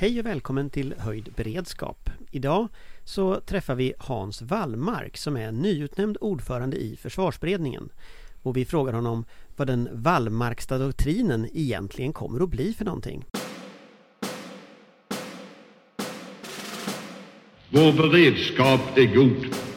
Hej och välkommen till Höjd beredskap. Idag så träffar vi Hans Wallmark som är nyutnämnd ordförande i försvarsberedningen. Och vi frågar honom vad den Wallmarksta doktrinen egentligen kommer att bli för någonting. Vår beredskap är god.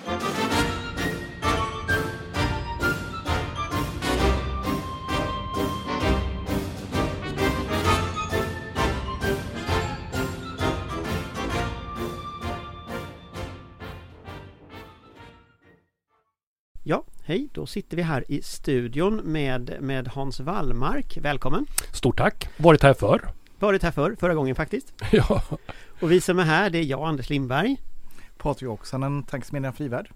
Hej, då sitter vi här i studion med, med Hans Wallmark. Välkommen! Stort tack! Varit här förr. Varit här förr, förra gången faktiskt. Ja. Och vi som är här, det är jag, Anders Lindberg. Patrik Oksanen, Tankesmedjan Frivärd.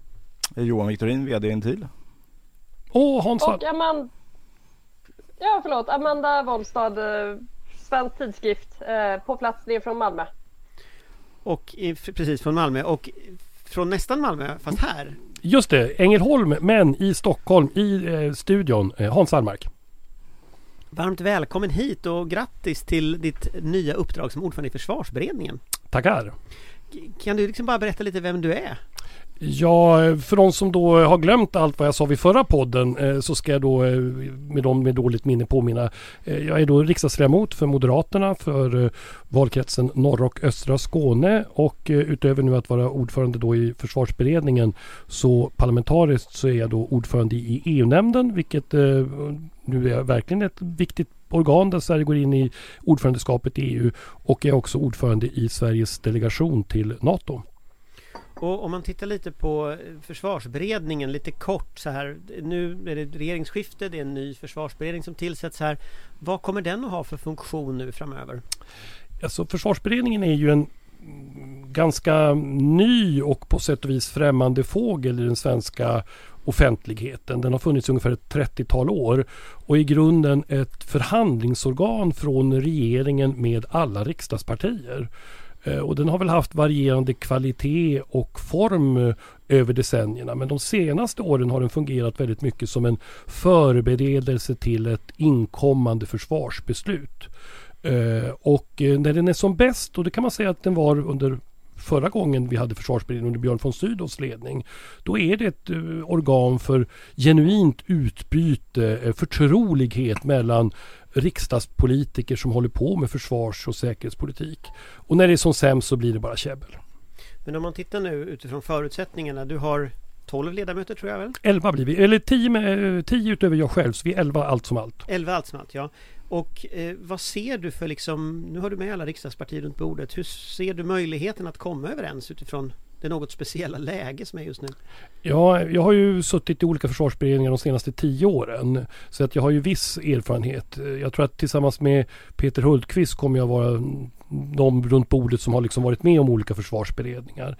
Johan Victorin, VD Intil. Och Hans Och Amanda, ja, förlåt, Amanda Wollstad, eh, Svensk Tidskrift, eh, på plats ner från Malmö. Och precis från Malmö och från nästan Malmö, fast här. Just det, Ängelholm, men i Stockholm, i eh, studion, eh, Hans Wallmark. Varmt välkommen hit och grattis till ditt nya uppdrag som ordförande i försvarsberedningen. Tackar! Kan du liksom bara berätta lite vem du är? Ja, för de som då har glömt allt vad jag sa vid förra podden eh, så ska jag då eh, med de med dåligt minne påminna. Eh, jag är då riksdagsledamot för Moderaterna för valkretsen norra och östra Skåne och utöver nu att vara ordförande då i försvarsberedningen så parlamentariskt så är jag då ordförande i EU-nämnden vilket nu är verkligen ett viktigt organ där Sverige går in i ordförandeskapet i EU och är också ordförande i Sveriges delegation till NATO. Och om man tittar lite på eh, försvarsberedningen lite kort så här. Nu är det regeringsskifte, det är en ny försvarsberedning som tillsätts här. Vad kommer den att ha för funktion nu framöver? Alltså försvarsberedningen är ju en ganska ny och på sätt och vis främmande fågel i den svenska offentligheten. Den har funnits i ungefär ett 30-tal år och i grunden ett förhandlingsorgan från regeringen med alla riksdagspartier. Eh, och den har väl haft varierande kvalitet och form eh, över decennierna. Men de senaste åren har den fungerat väldigt mycket som en förberedelse till ett inkommande försvarsbeslut. Eh, och när den är som bäst, och det kan man säga att den var under förra gången vi hade försvarsberedningen under Björn von Sydows ledning. Då är det ett organ för genuint utbyte, förtrolighet mellan riksdagspolitiker som håller på med försvars och säkerhetspolitik. Och när det är som sämst så blir det bara käbbel. Men om man tittar nu utifrån förutsättningarna. Du har 12 ledamöter tror jag väl? 11 blir vi, eller 10, med, 10 utöver jag själv, så vi är 11 allt som allt. 11 allt som allt, ja. Och eh, vad ser du för liksom, nu har du med alla riksdagspartier runt bordet. Hur ser du möjligheten att komma överens utifrån det något speciella läge som är just nu? Ja, jag har ju suttit i olika försvarsberedningar de senaste tio åren. Så att jag har ju viss erfarenhet. Jag tror att tillsammans med Peter Hultqvist kommer jag vara de runt bordet som har liksom varit med om olika försvarsberedningar.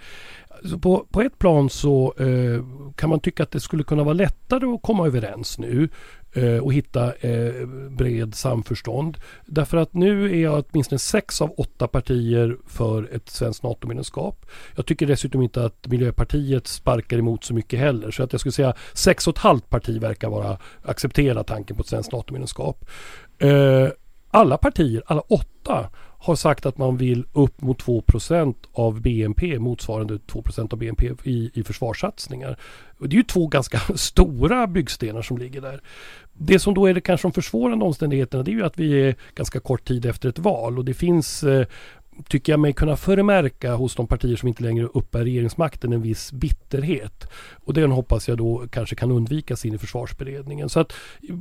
Så på, på ett plan så eh, kan man tycka att det skulle kunna vara lättare att komma överens nu Eh, och hitta eh, bred samförstånd. Därför att nu är åtminstone sex av åtta partier för ett svenskt NATO-medlemskap. Jag tycker dessutom inte att Miljöpartiet sparkar emot så mycket heller. Så att jag skulle säga sex och ett halvt parti verkar vara acceptera tanken på ett svenskt NATO-medlemskap. Eh, alla partier, alla åtta, har sagt att man vill upp mot 2% av BNP, motsvarande 2% av BNP i, i försvarssatsningar. Det är ju två ganska stora byggstenar som ligger där. Det som då är det kanske de försvårande omständigheterna det är ju att vi är ganska kort tid efter ett val och det finns eh, tycker jag mig kunna förmärka hos de partier som inte längre uppbär regeringsmakten en viss bitterhet. Och den hoppas jag då kanske kan undvikas in i försvarsberedningen. Så att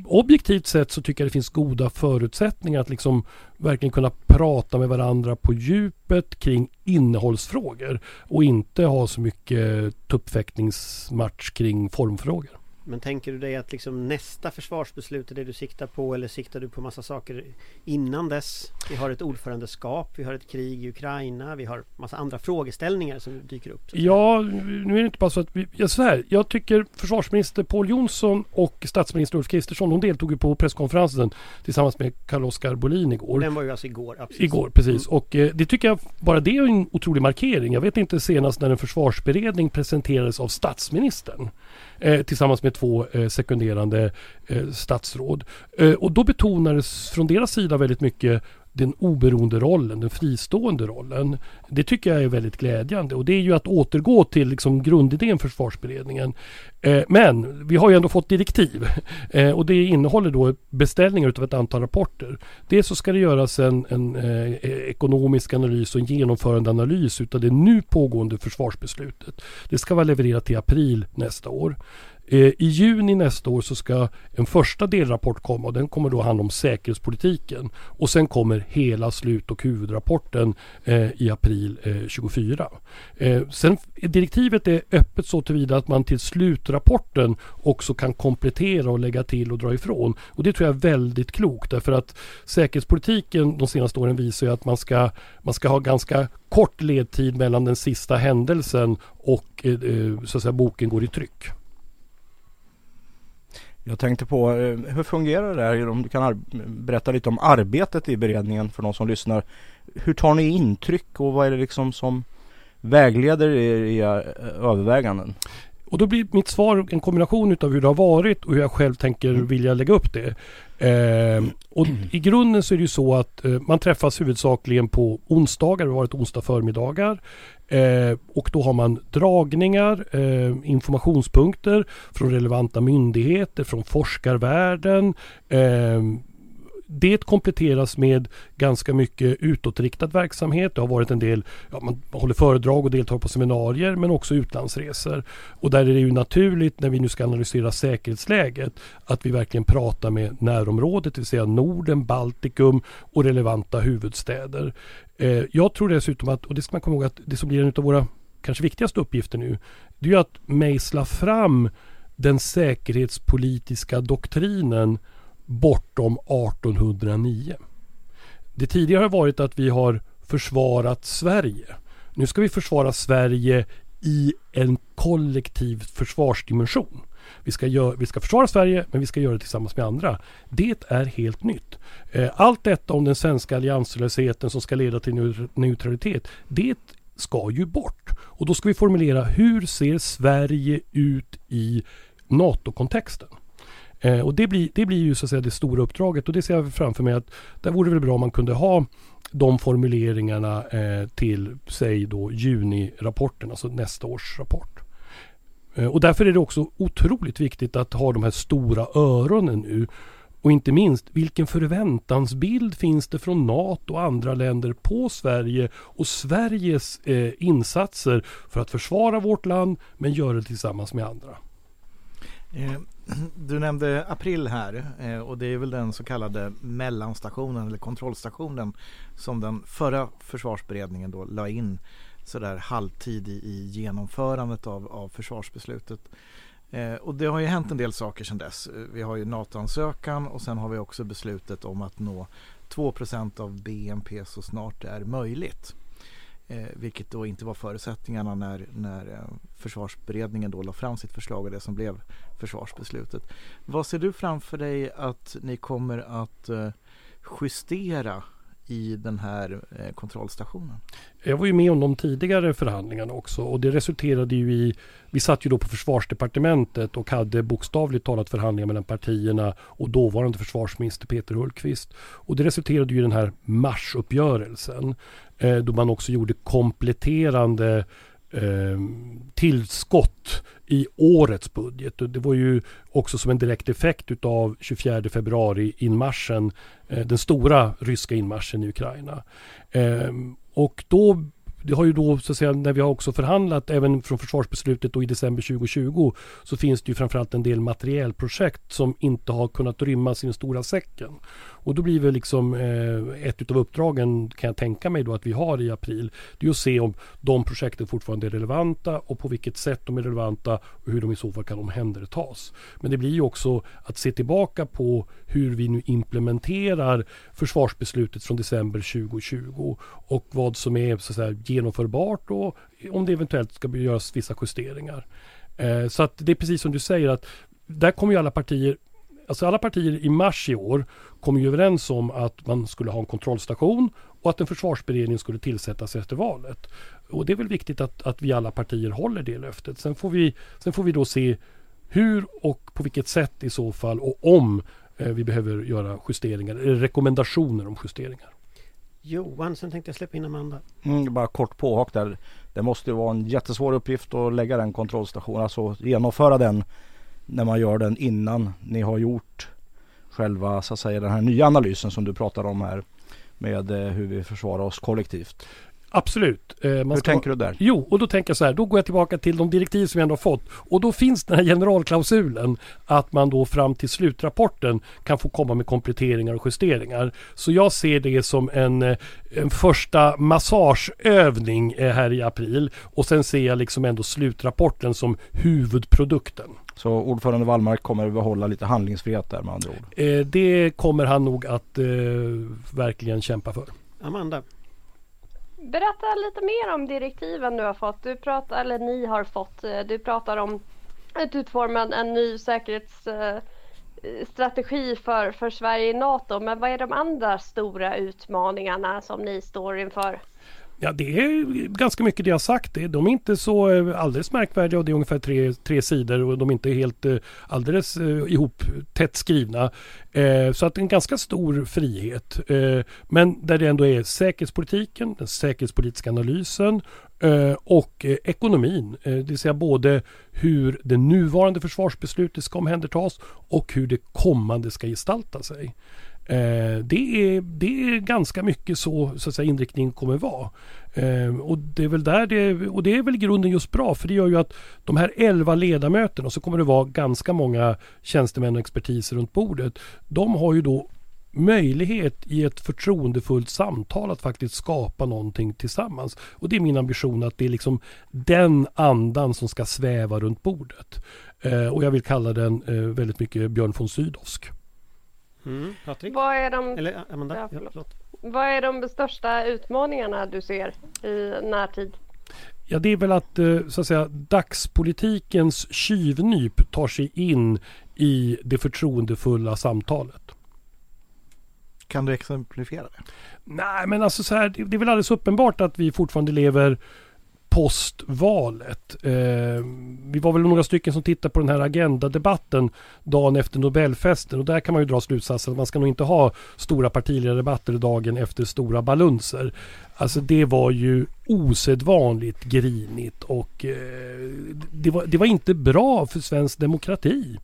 objektivt sett så tycker jag det finns goda förutsättningar att liksom verkligen kunna prata med varandra på djupet kring innehållsfrågor och inte ha så mycket tuppfäktningsmatch kring formfrågor. Men tänker du dig att liksom nästa försvarsbeslut är det du siktar på eller siktar du på massa saker innan dess? Vi har ett ordförandeskap, vi har ett krig i Ukraina, vi har massa andra frågeställningar som dyker upp. Ja, nu är det inte bara så att vi... Ja, så här, jag tycker försvarsminister Paul Jonsson och statsminister Ulf Kristersson, de deltog ju på presskonferensen tillsammans med Carl-Oskar Bolin igår. Den var ju alltså igår. Absolut. Igår, precis. Mm. Och eh, det tycker jag, bara det är en otrolig markering. Jag vet inte senast när en försvarsberedning presenterades av statsministern eh, tillsammans med två eh, sekunderande eh, statsråd. Eh, och då betonades från deras sida väldigt mycket den oberoende rollen, den fristående rollen. Det tycker jag är väldigt glädjande och det är ju att återgå till liksom grundidén för försvarsberedningen. Eh, men vi har ju ändå fått direktiv eh, och det innehåller då beställningar utav ett antal rapporter. Dels så ska det göras en, en eh, e-, ekonomisk analys och en genomförandeanalys utav det nu pågående försvarsbeslutet. Det ska vara levererat i april nästa år. Eh, I juni nästa år så ska en första delrapport komma och den kommer då handla om säkerhetspolitiken. Och sen kommer hela slut och huvudrapporten eh, i april eh, 24. Eh, sen direktivet är öppet så tillvida att man till slutrapporten också kan komplettera och lägga till och dra ifrån. Och det tror jag är väldigt klokt därför att säkerhetspolitiken de senaste åren visar ju att man ska, man ska ha ganska kort ledtid mellan den sista händelsen och eh, eh så att säga, boken går i tryck. Jag tänkte på, eh, hur fungerar det här? Om du kan berätta lite om arbetet i beredningen för de som lyssnar. Hur tar ni intryck och vad är det liksom som vägleder er i era överväganden? Och då blir mitt svar en kombination utav hur det har varit och hur jag själv tänker mm. vilja lägga upp det. Eh, och i grunden så är det ju så att eh, man träffas huvudsakligen på onsdagar, det har varit onsdag förmiddagar. Eh, och då har man dragningar, eh, informationspunkter från relevanta myndigheter, från forskarvärlden, eh, det kompletteras med ganska mycket utåtriktad verksamhet. Det har varit en del, ja, man håller föredrag och deltar på seminarier men också utlandsresor. Och där är det ju naturligt när vi nu ska analysera säkerhetsläget att vi verkligen pratar med närområdet, det vill säga Norden, Baltikum och relevanta huvudstäder. Eh, jag tror dessutom att, och det ska man komma ihåg att det som blir en av våra kanske viktigaste uppgifter nu, det är ju att mejsla fram den säkerhetspolitiska doktrinen bortom 1809. Det tidigare har varit att vi har försvarat Sverige. Nu ska vi försvara Sverige i en kollektiv försvarsdimension. Vi ska, gör, vi ska försvara Sverige men vi ska göra det tillsammans med andra. Det är helt nytt. Eh, allt detta om den svenska allianslösheten som ska leda till neutralitet. Det ska ju bort. Och då ska vi formulera hur ser Sverige ut i NATO-kontexten? Eh, och det blir, det blir ju så att säga det stora uppdraget och det ser jag framför mig att det vore väl bra om man kunde ha de formuleringarna eh, till, säg då junirapporten, alltså nästa års rapport. Eh, och därför är det också otroligt viktigt att ha de här stora öronen nu. Och inte minst, vilken förväntansbild finns det från NATO och andra länder på Sverige och Sveriges eh, insatser för att försvara vårt land men göra det tillsammans med andra? Eh, du nämnde april här eh, och det är väl den så kallade mellanstationen eller kontrollstationen som den förra försvarsberedningen då la in sådär halvtid i, genomförandet av, av försvarsbeslutet. Eh, och det har ju hänt en del saker sedan dess. Eh, vi har ju NATO-ansökan och sen har vi också beslutet om att nå 2% av BNP så snart det är möjligt. Eh, vilket då inte var förutsättningarna när, när eh, försvarsberedningen då la fram sitt förslag och det som blev försvarsbeslutet. Vad ser du framför dig att ni kommer att eh, justera i den här eh, kontrollstationen? Jag var ju med om de tidigare förhandlingarna också och det resulterade ju i Vi satt ju då på försvarsdepartementet och hade bokstavligt talat förhandlingar mellan partierna och dåvarande försvarsminister Peter Hultqvist. Och det resulterade ju i den här marsuppgörelsen eh, då man också gjorde kompletterande eh, tillskott i årets budget. Och det var ju också som en direkt effekt utav 24 februari inmarschen, eh, den stora ryska inmarschen i Ukraina. Ehm, och då det har ju då så att säga när vi har också förhandlat även från försvarsbeslutet och i december 2020 så finns det ju framförallt en del materielprojekt som inte har kunnat rymmas i den stora säcken. Och då blir väl liksom eh, ett utav uppdragen kan jag tänka mig då att vi har i april. Det är att se om de projekten fortfarande är relevanta och på vilket sätt de är relevanta och hur de i så fall kan omhändertas. Men det blir ju också att se tillbaka på hur vi nu implementerar försvarsbeslutet från december 2020 och vad som är så att säga, genomförbart och om det eventuellt ska göras vissa justeringar. Eh, så att det är precis som du säger att där kommer ju alla partier Alltså alla partier i mars i år kom ju överens om att man skulle ha en kontrollstation och att en försvarsberedning skulle tillsättas efter valet. Och det är väl viktigt att, att vi alla partier håller det löftet. Sen får, vi, sen får vi då se hur och på vilket sätt i så fall och om eh, vi behöver göra justeringar eller rekommendationer om justeringar. Johan, sen tänkte jag släppa in Amanda. Mm, bara kort påhak där. Det måste ju vara en jättesvår uppgift att lägga den kontrollstationen, alltså genomföra den när man gör den innan ni har gjort själva så att säga den här nya analysen som du pratar om här med eh, hur vi försvarar oss kollektivt. Absolut. Eh, man Hur ska- tänker du där? Jo, och då tänker jag så här, då går jag tillbaka till de direktiv som vi ändå har fått. Och då finns den här generalklausulen att man då fram till slutrapporten kan få komma med kompletteringar och justeringar. Så jag ser det som en, eh, en första massageövning eh, här i april. Och sen ser jag liksom ändå slutrapporten som huvudprodukten. Så ordförande Wallmark kommer behålla lite handlingsfrihet där med andra ord. Eh, det kommer han nog att eh, verkligen kämpa för. Amanda. Berätta lite mer om direktiven du har fått. Du pratar, eller ni har fått. Eh, du pratar om att utforma en ny säkerhetsstrategi eh, för, för Sverige i NATO. Men vad är de andra stora utmaningarna som ni står inför? Ja, det är ganska mycket det jag har sagt. De är inte så eh, alldeles märkvärdiga och det är ungefär tre, tre sidor och de är inte helt eh, alldeles eh, ihop tätt skrivna. Så att det är en ganska stor frihet. Men där det ändå är säkerhetspolitiken, den säkerhetspolitiska analysen och ekonomin. Det vill säga både hur det nuvarande försvarsbeslutet ska omhändertas och hur det kommande ska gestalta sig. Eh, det, är, det är ganska mycket så, så att säga, inriktningen kommer vara. Eh, och det är väl där det, och det är väl i grunden just bra för det gör ju att de här 11 ledamöterna och så kommer det vara ganska många tjänstemän och expertiser runt bordet. De har ju då möjlighet i ett förtroendefullt samtal att faktiskt skapa någonting tillsammans. Och det är min ambition att det är liksom den andan som ska sväva runt bordet. Eh, och jag vill kalla den eh, väldigt mycket Björn von Sydowsk. Mm, Patrik? Vad är de, Eller Amanda? Ja, Ja, förlåt. förlåt. vad är de största utmaningarna du ser i närtid? Ja, det är väl att, eh, så att säga, dagspolitikens tjuvnyp tar sig in i det förtroendefulla samtalet. Kan du exemplifiera det? Nej, men alltså så här, det det är väl alldeles uppenbart att vi fortfarande lever postvalet. Eh, vi var väl några stycken som tittade på den här agendadebatten dagen efter Nobelfesten och där kan man ju dra slutsatsen att man ska nog inte ha stora partiledardebatter dagen efter stora balunser. Alltså det var ju osedvanligt grinigt och eh, det, var, det var inte bra för svensk demokrati.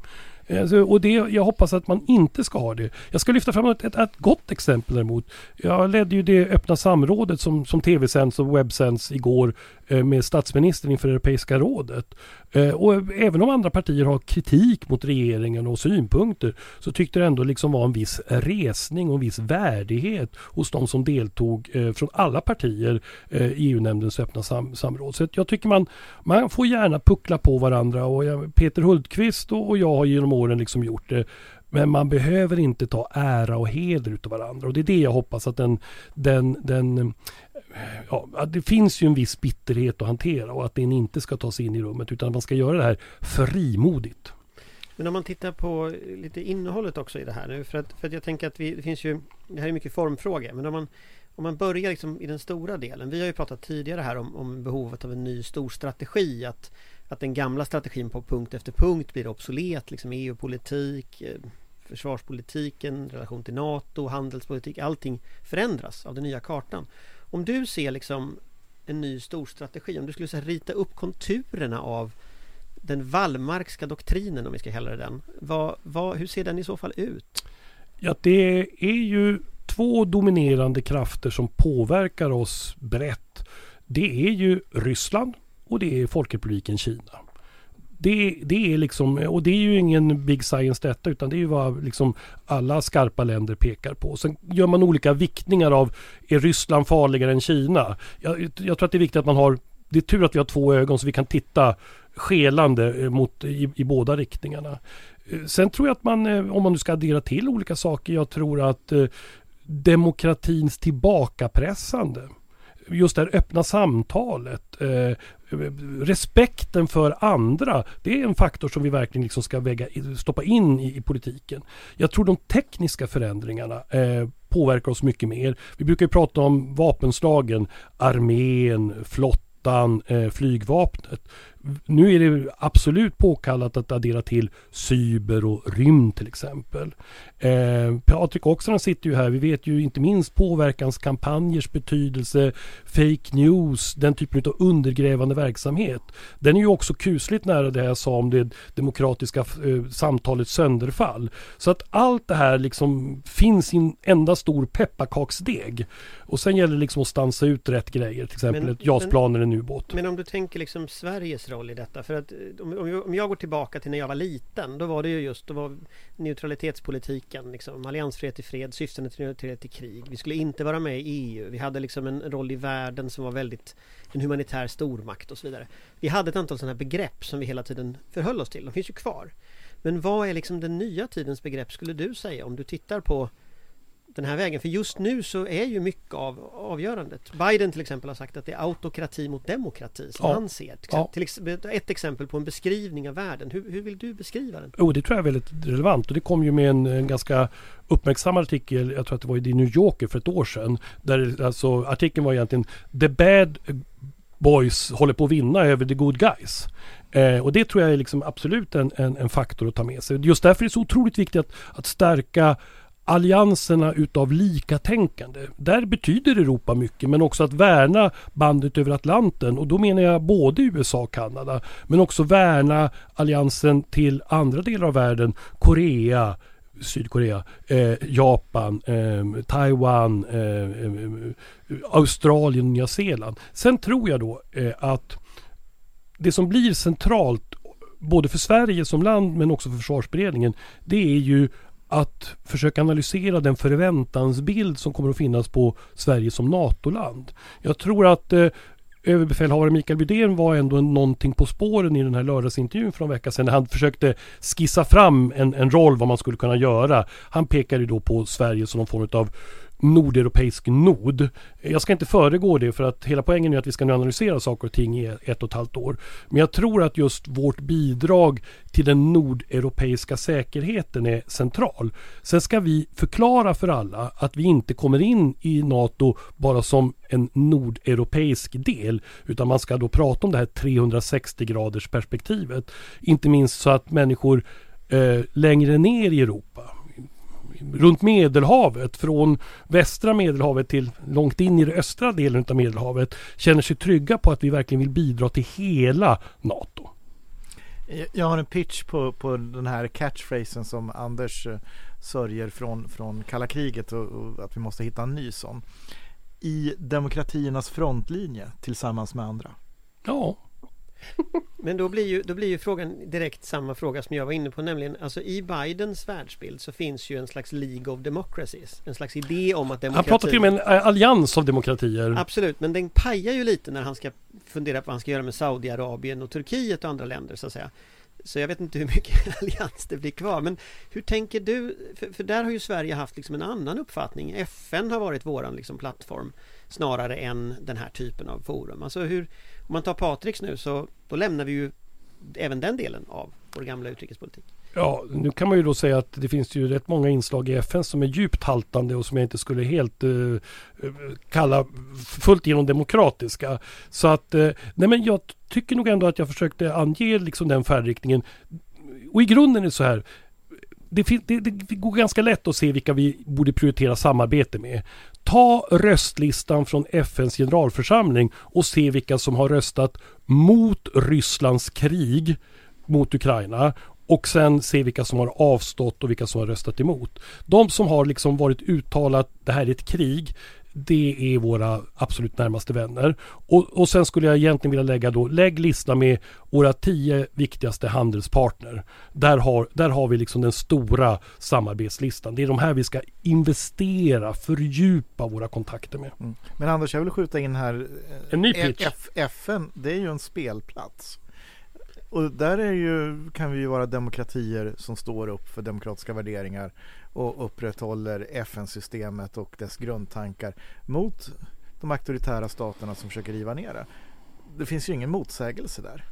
Eh, alltså, och det, jag hoppas att man inte ska ha det. Jag ska lyfta fram ett, ett, ett gott exempel däremot. Jag ledde ju det öppna samrådet som, som tv-sänds och webbsänds igår Eh, med statsministern inför Europeiska rådet. Eh, och även om andra partier har kritik mot regeringen och synpunkter så tyckte det ändå liksom var en viss resning och en viss värdighet hos de som deltog eh, från alla partier i EU-nämndens öppna sam samråd. Så jag tycker man, man får gärna puckla på varandra och jag, Peter Hultqvist och jag har genom åren liksom gjort det. Men man behöver inte ta ära och heder utav varandra och det är det jag hoppas att den, den, den ja, det finns ju en viss bitterhet att hantera och att den inte ska tas in i rummet utan att man ska göra det här frimodigt. Men om man tittar på lite innehållet också i det här nu för att, för att jag tänker att vi, det finns ju Det här är mycket formfråga men om man Om man börjar liksom i den stora delen Vi har ju pratat tidigare här om, om behovet av en ny stor strategi att Att den gamla strategin på punkt efter punkt blir obsolet liksom EU-politik eh, Försvarspolitiken, relation till NATO, handelspolitik Allting förändras av den nya kartan Om du ser liksom En ny stor strategi Om du skulle här, rita upp konturerna av den Wallmarkska doktrinen om vi ska kalla det den. Vad, vad, hur ser den i så fall ut? Ja, det är ju två dominerande krafter som påverkar oss brett. Det är ju Ryssland och det är Folkrepubliken Kina. Det, det är liksom, och det är ju ingen big science detta utan det är ju vad liksom alla skarpa länder pekar på. Sen gör man olika viktningar av, är Ryssland farligare än Kina? Jag, jag tror att det är viktigt att man har, det är tur att vi har två ögon så vi kan titta skelande eh, mot, i, i båda riktningarna. Eh, sen tror jag att man, eh, om man nu ska addera till olika saker, jag tror att demokratins tillbakapressande, just det här öppna samtalet, eh, respekten för andra, det är en faktor som vi verkligen liksom ska väga, stoppa in i, i politiken. Jag tror de tekniska förändringarna eh, påverkar oss mycket mer. Vi brukar ju prata om vapenslagen, armén, flottan, eh, flygvapnet nu är det absolut påkallat att addera till cyber och rymd till exempel. Eh, Patrik Oksanen sitter ju här. Vi vet ju inte minst påverkanskampanjers betydelse, fake news, den typen av undergrävande verksamhet. Den är ju också kusligt nära det jag sa om det demokratiska eh, samtalets sönderfall. Så att allt det här liksom finns i en enda stor pepparkaksdeg. Och sen gäller det liksom att stansa ut rätt grejer, till exempel Men- ett JAS-plan eller en ubåt. Men om du tänker liksom Sveriges roll i detta. För att om, om jag- om jag går tillbaka till när jag var liten. Då var det ju just då var neutralitetspolitiken. Liksom, alliansfrihet i fred, syftande till neutralitet i krig. Vi skulle inte vara med i EU. Vi hade liksom en roll i världen som var väldigt en humanitär stormakt och så vidare. Vi hade ett antal sådana här begrepp som vi hela tiden förhöll oss till. De finns ju kvar. Men vad är liksom den nya tidens begrepp skulle du säga om du tittar på den här vägen? För just nu så är ju mycket av avgörandet. Biden till exempel har sagt att det är autokrati mot demokrati som Ja. han ser. Till, Ja. till ex- ett exempel på en beskrivning av världen. Hur, hur vill du beskriva den? Jo, det tror jag är väldigt relevant och det kom ju med en, en ganska uppmärksammad artikel, jag tror att det var i The New Yorker för ett år sedan. Där alltså artikeln var egentligen The bad boys håller på att vinna över the good guys. Eh, och det tror jag är liksom absolut en, en, en faktor att ta med sig. Just därför är det så otroligt viktigt att, att stärka allianserna utav likatänkande. Där betyder Europa mycket men också att värna bandet över Atlanten och då menar jag både USA och Kanada men också värna alliansen till andra delar av världen, Korea, Sydkorea, eh, Japan, eh, Taiwan, eh, Australien, Nya Zeeland. Sen tror jag då eh, att det som blir centralt både för Sverige som land men också för försvarsberedningen det är ju att försöka analysera den förväntansbild som kommer att finnas på Sverige som NATO-land. Jag tror att eh, överbefälhavare Mikael Bydén var ändå någonting på spåren i den här lördagsintervjun för en vecka sedan när han försökte skissa fram en, en roll vad man skulle kunna göra. Han pekade då på Sverige som någon form av nordeuropeisk nod. Jag ska inte föregå det för att hela poängen är att vi ska nu analysera saker och ting i ett och ett halvt år. Men jag tror att just vårt bidrag till den nordeuropeiska säkerheten är central. Sen ska vi förklara för alla att vi inte kommer in i NATO bara som en nordeuropeisk del utan man ska då prata om det här 360 graders perspektivet. Inte minst så att människor eh, längre ner i Europa runt Medelhavet, från västra Medelhavet till långt in i den östra delen av Medelhavet, känner sig trygga på att vi verkligen vill bidra till hela NATO. Jag har en pitch på, på den här catchphrasen som Anders eh, sörjer från, från kalla kriget och, och att vi måste hitta en ny sån. I demokratiernas frontlinje tillsammans med andra. Ja, Men då blir, ju, då blir ju frågan direkt samma fråga som jag var inne på nämligen alltså i Bidens världsbild så finns ju en slags League of Democracies En slags idé om att han demokrati pratar till och med en eh, allians av demokratier. Absolut, men den pajar ju lite när han ska fundera på vad han ska göra med Saudiarabien och Turkiet och andra länder så att säga Så jag vet inte hur mycket allians det blir kvar men hur tänker du? För, för där har ju Sverige haft liksom en annan uppfattning FN har varit våran liksom plattform Snarare än den här typen av forum Alltså hur om man tar Patriks nu så Då lämnar vi ju Även den delen av vår gamla utrikespolitik Ja, nu kan man ju då säga att det finns ju rätt många inslag i FN som är djupt haltande och som jag inte skulle helt eh, eh kalla fullt igenom demokratiska. Så att, eh, nej men jag tycker nog ändå att jag försökte ange liksom den färdriktningen. Och i grunden är det så här. Det, det, det går ganska lätt att se vilka vi borde prioritera samarbete med. Ta röstlistan från FNs generalförsamling och se vilka som har röstat mot Rysslands krig mot Ukraina och sen se vilka som har avstått och vilka som har röstat emot. De som har liksom varit uttalat det här är ett krig det är våra absolut närmaste vänner. Och, och sen skulle jag egentligen vilja lägga då, lägg lista med våra tio viktigaste handelspartner. Där har, där har vi liksom den stora samarbetslistan. Det är de här vi ska investera, fördjupa våra kontakter med. Mm. Men Anders, jag vill skjuta in här. eh, En ny pitch. F- FN, det är ju en spelplats. Och där är ju, kan vi ju vara demokratier som står upp för demokratiska värderingar och upprätthåller FN-systemet och dess grundtankar mot de auktoritära staterna som försöker riva ner det. Det finns ju ingen motsägelse där.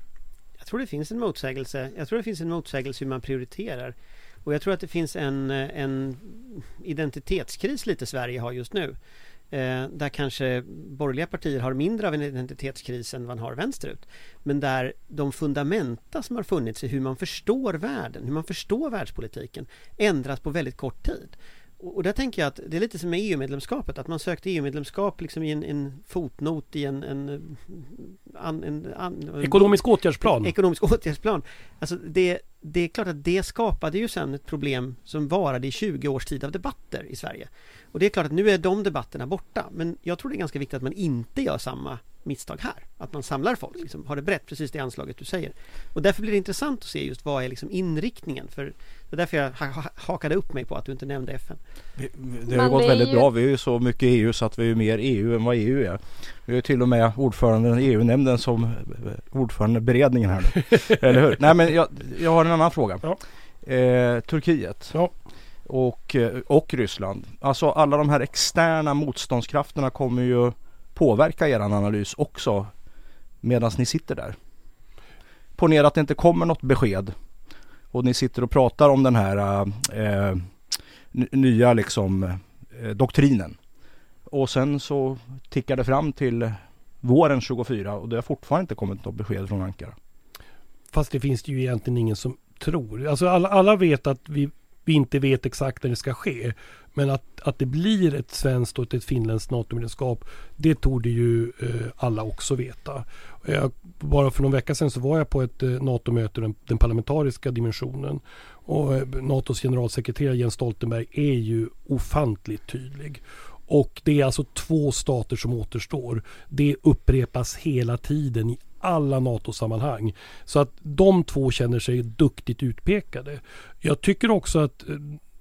Jag tror det finns en motsägelse Jag tror det finns en motsägelse hur man prioriterar Och jag tror att det finns en, eh, en identitetskris lite Sverige har just nu där kanske borgerliga partier har mindre av en identitetskris än man har vänsterut. Men där de fundamenta som har funnits i hur man förstår världen, hur man förstår världspolitiken ändras på väldigt kort tid. Och där tänker jag att det är lite som med EU-medlemskapet, att man sökte EU-medlemskap liksom i en, en fotnot i en, en, en, an, Ekonomisk åtgärdsplan. ekonomisk åtgärdsplan. Alltså det, det är klart att det skapade ju sen ett problem som varade i 20 års tid av debatter i Sverige. Och det är klart att nu är de debatterna borta, men jag tror det är ganska viktigt att man inte gör samma misstag här. Att man samlar folk, liksom, har det brett, precis det anslaget du säger. Och därför blir det intressant att se just vad är liksom inriktningen. För det är därför jag ha- ha- hakade upp mig på att du inte nämnde FN. Det har ju gått väldigt ju- bra. Vi är ju så mycket EU så att vi är mer EU än vad EU är. Vi är till och med ordförande i EU-nämnden som eh, ordförande i beredningen här nu. Eller hur? Nej men jag, jag har en annan fråga. Ja. Eh, Turkiet. Ja. Och, eh, och Ryssland. Alltså alla de här externa motståndskrafterna kommer ju påverka er analys också medan ni sitter där. Ponera att det inte kommer något besked och ni sitter och pratar om den här eh, eh nya liksom eh, doktrinen. Och sen så tickar det fram till våren 24 och det har fortfarande inte kommit något besked från Ankara. Fast det finns det ju egentligen ingen som tror. Alltså alla, alla vet att vi, vi inte vet exakt när det ska ske. Men att, att det blir ett svenskt och ett finländskt NATO-medlemskap, det torde ju eh, alla också veta. Jag, bara för någon vecka sedan så var jag på ett eh, NATO-möte, den, den parlamentariska dimensionen. Och eh, NATOs generalsekreterare Jens Stoltenberg är ju ofantligt tydlig. Och det är alltså två stater som återstår. Det upprepas hela tiden i alla NATO-sammanhang. Så att de två känner sig duktigt utpekade. Jag tycker också att eh,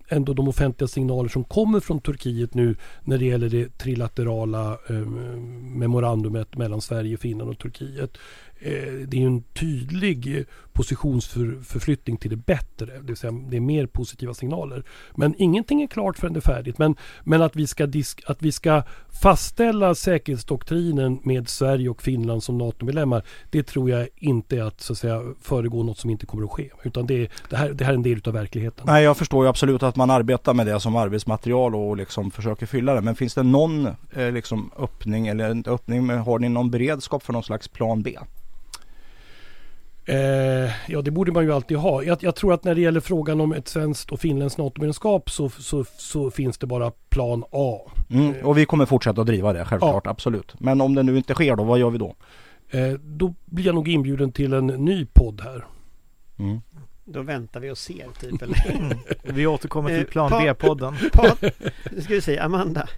ändå de offentliga signaler som kommer från Turkiet nu när det gäller det trilaterala eh, memorandumet mellan Sverige, Finland och Turkiet. Eh, det är ju en tydlig eh, positionsförflyttning till det bättre. Det vill säga det är mer positiva signaler. Men ingenting är klart förrän det är färdigt. Men, men att, vi ska disk, att vi ska fastställa säkerhetsdoktrinen med Sverige och Finland som NATO-medlemmar. Det tror jag inte är att, så att säga, föregå något som inte kommer att ske. Utan det, det, här, det här är en del av verkligheten. Nej jag förstår ju absolut att man arbetar med det som arbetsmaterial och liksom försöker fylla det. Men finns det någon eh, liksom öppning eller inte öppning men har ni någon beredskap för någon slags plan B? Eh, ja, det borde man ju alltid ha. Jag, jag tror att när det gäller frågan om ett svenskt och finländskt NATO-medlemskap så, så, så finns det bara plan A. Mm, och vi kommer fortsätta att driva det självklart, absolut. Men om det nu inte sker då, vad gör vi då? Eh, då blir jag nog inbjuden till en ny podd här. Mm. Då väntar vi och ser typ. Eller? Vi återkommer till Eh, plan pa- B-podden. Nu ska vi säga Amanda.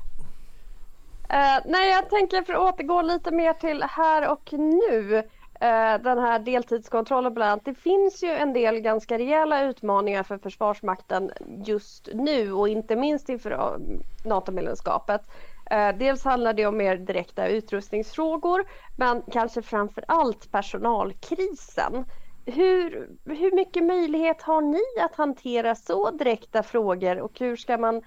Eh, nej, jag tänker för att återgå lite mer till här och nu. Eh, den här deltidskontrollen bland annat. Det finns ju en del ganska rejäla utmaningar för Försvarsmakten just nu och inte minst inför eh, NATO-medlemskapet. Eh, dels handlar det om mer direkta utrustningsfrågor men kanske framför allt personalkrisen. Hur, hur mycket möjlighet har ni att hantera så direkta frågor och hur ska man